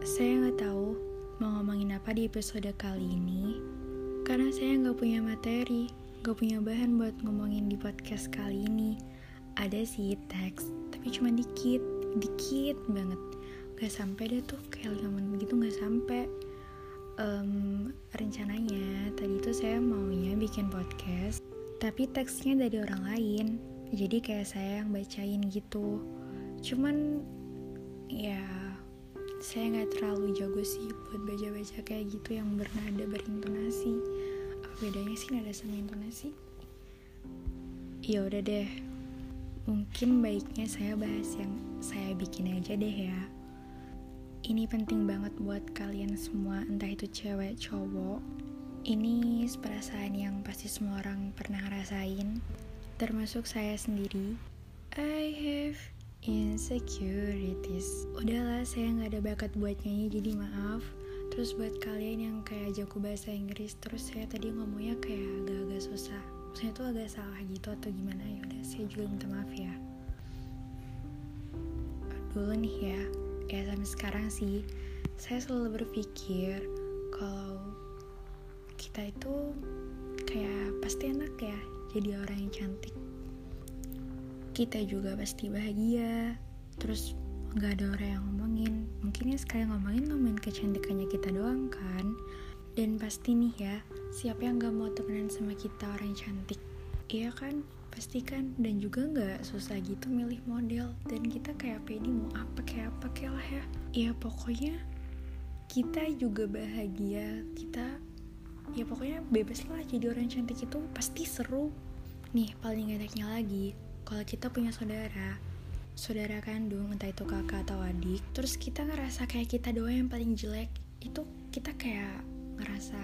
Saya nggak tahu mau ngomongin apa di episode kali ini karena saya nggak punya materi, nggak punya bahan buat ngomongin di podcast kali ini. Ada sih teks, tapi cuma dikit, dikit banget. Gak sampai deh tuh kayak 5 menit gitu gak sampai. Um, rencananya tadi tuh saya maunya bikin podcast, tapi teksnya dari orang lain. Jadi kayak saya yang bacain gitu. Cuman ya saya nggak terlalu jago sih buat baca-baca kayak gitu yang bernada berintonasi. Apa bedanya sih nada sama intonasi? Ya udah deh. Mungkin baiknya saya bahas yang saya bikin aja deh ya. Ini penting banget buat kalian semua entah itu cewek cowok. Ini perasaan yang pasti semua orang pernah rasain. Termasuk saya sendiri. I have insecurities. Udahlah saya nggak ada bakat buat nyanyi jadi maaf. Terus buat kalian yang kayak jago bahasa Inggris terus saya tadi ngomongnya kayak agak-agak susah. Maksudnya tuh agak salah gitu atau gimana? Ya udah saya juga minta maaf ya. Dulu nih ya ya sampai sekarang sih saya selalu berpikir kalau kita itu kayak pasti enak ya jadi orang yang cantik kita juga pasti bahagia. Terus nggak ada orang yang ngomongin. Mungkin ya sekali ngomongin ngomongin kecantikannya kita doang kan. Dan pasti nih ya siapa yang nggak mau temenan sama kita orang cantik? Iya kan? Pasti kan? Dan juga nggak susah gitu milih model. Dan kita kayak pedi mau apa kayak apa kayak lah ya. Ya pokoknya kita juga bahagia. Kita ya pokoknya bebas lah jadi orang cantik itu. Pasti seru. Nih paling enaknya lagi kalau kita punya saudara saudara kandung entah itu kakak atau adik terus kita ngerasa kayak kita doang yang paling jelek itu kita kayak ngerasa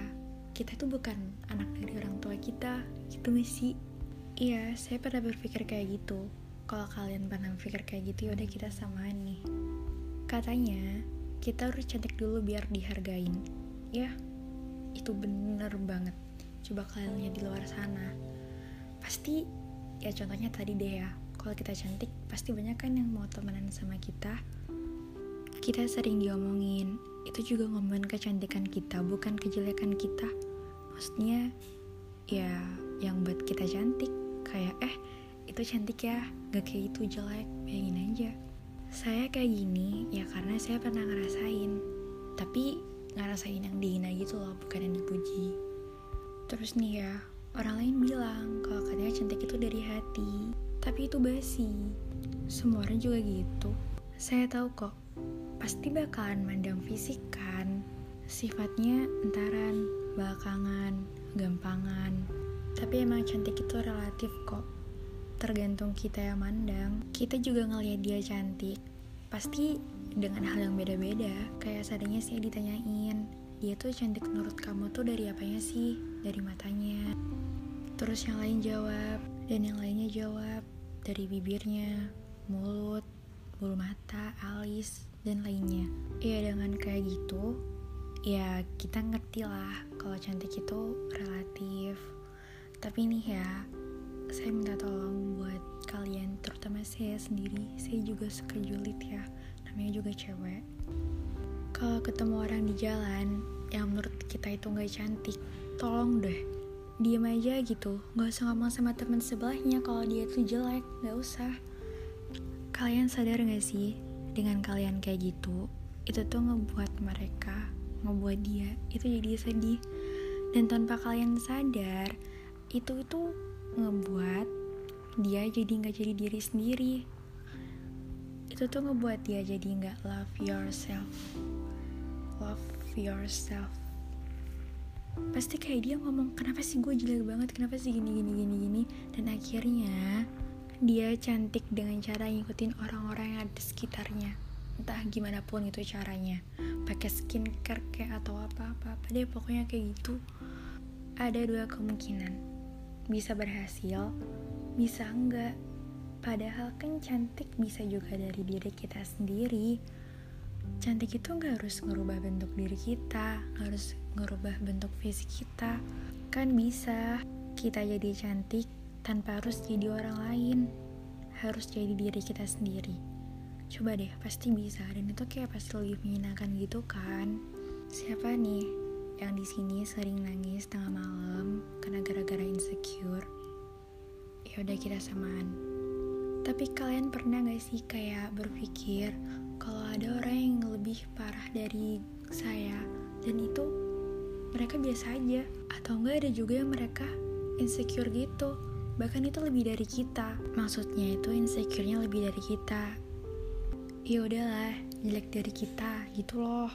kita itu bukan anak dari orang tua kita gitu sih? Iya saya pernah berpikir kayak gitu. Kalau kalian pernah berpikir kayak gitu yaudah kita samaan nih. Katanya kita harus cantik dulu biar dihargain. Ya itu bener banget. Coba kalian lihat di luar sana. Pasti ya contohnya tadi deh ya. Kalau kita cantik pasti banyak kan yang mau temenan sama kita. Kita sering diomongin. Itu juga ngomongin kecantikan kita bukan kejelekan kita. Maksudnya ya yang buat kita cantik. Kayak eh itu cantik ya. Gak kayak itu jelek. Bayangin aja. Saya kayak gini ya karena saya pernah ngerasain. Tapi ngerasain yang dihina gitu loh bukan yang dipuji. Terus nih ya orang lain bilang kalau hati. Tapi itu basi. Semua orang juga gitu. Saya tahu kok pasti bakalan mandang fisik kan? Sifatnya entaran belakangan gampangan. Tapi emang cantik itu relatif kok. Tergantung kita yang mandang. Kita juga ngeliat dia cantik. Pasti dengan hal yang beda-beda. Kayak seadanya sih ditanyain dia tuh cantik menurut kamu tuh dari apanya sih? Dari matanya. Terus yang lain jawab dan yang lainnya jawab dari bibirnya mulut bulu mata alis dan lainnya. Ya dengan kayak gitu ya kita ngerti lah kalau cantik itu relatif. Tapi nih ya saya minta tolong buat kalian terutama saya sendiri. Saya juga suka julid ya namanya juga cewek. Kalau ketemu orang di jalan yang menurut kita itu nggak cantik tolong deh diem aja gitu. Nggak usah ngomong sama teman sebelahnya kalau dia tuh jelek. Nggak usah. Kalian sadar gak sih? Dengan kalian kayak gitu itu tuh ngebuat mereka ngebuat dia itu jadi sedih. Dan tanpa kalian sadar itu tuh ngebuat dia jadi nggak jadi diri sendiri. Itu tuh ngebuat dia jadi nggak love yourself. Love yourself pasti kayak dia ngomong kenapa sih gue jelek banget? Kenapa sih gini gini gini gini? Dan akhirnya dia cantik dengan cara ngikutin orang-orang yang ada di sekitarnya. Entah gimana pun itu caranya. Pakai skincare kayak atau apa apa apa deh pokoknya kayak gitu. Ada dua kemungkinan. Bisa berhasil bisa enggak. Padahal kan cantik bisa juga dari diri kita sendiri cantik itu nggak harus ngerubah bentuk diri kita nggak harus ngerubah bentuk fisik kita. Kan bisa kita jadi cantik tanpa harus jadi orang lain harus jadi diri kita sendiri. Coba deh pasti bisa dan itu kayak pasti lebih menyenangkan gitu kan? Siapa nih yang di sini sering nangis tengah malam karena gara-gara insecure? Ya udah kita samaan tapi kalian pernah gak sih kayak berpikir kalau ada orang yang lebih parah dari saya? Dan itu mereka biasa aja. Atau enggak ada juga yang mereka insecure gitu. Bahkan itu lebih dari kita. Maksudnya itu insecure-nya lebih dari kita. Ya udahlah jelek dari kita gitu loh.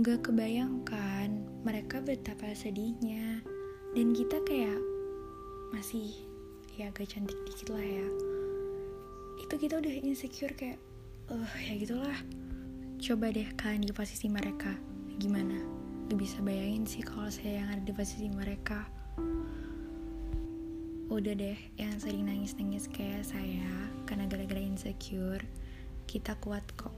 Gak kebayangkan mereka betapa sedihnya. Dan kita kayak masih ya agak cantik dikit lah ya itu kita udah insecure kayak uh ya gitulah. Coba deh kalian di posisi mereka. Gimana? Gak bisa bayangin sih kalau saya yang ada di posisi mereka. Udah deh yang sering nangis-nangis kayak saya karena gara-gara insecure kita kuat kok.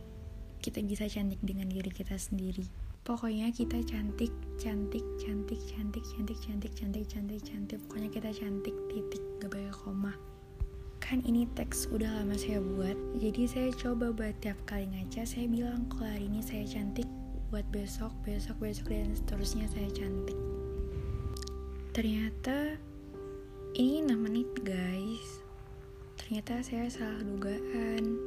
Kita bisa cantik dengan diri kita sendiri. Pokoknya kita cantik cantik cantik cantik cantik cantik cantik cantik cantik. Pokoknya kita cantik titik gak pakai koma kan ini teks udah lama saya buat. Jadi saya coba buat tiap kali ngaca saya bilang kalau hari ini saya cantik buat besok besok besok dan seterusnya saya cantik. Ternyata ini 6 menit guys. Ternyata saya salah dugaan.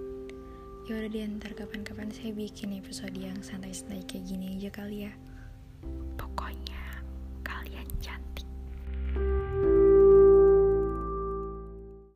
Ya udah diantar kapan-kapan saya bikin episode yang santai-santai kayak gini aja kali ya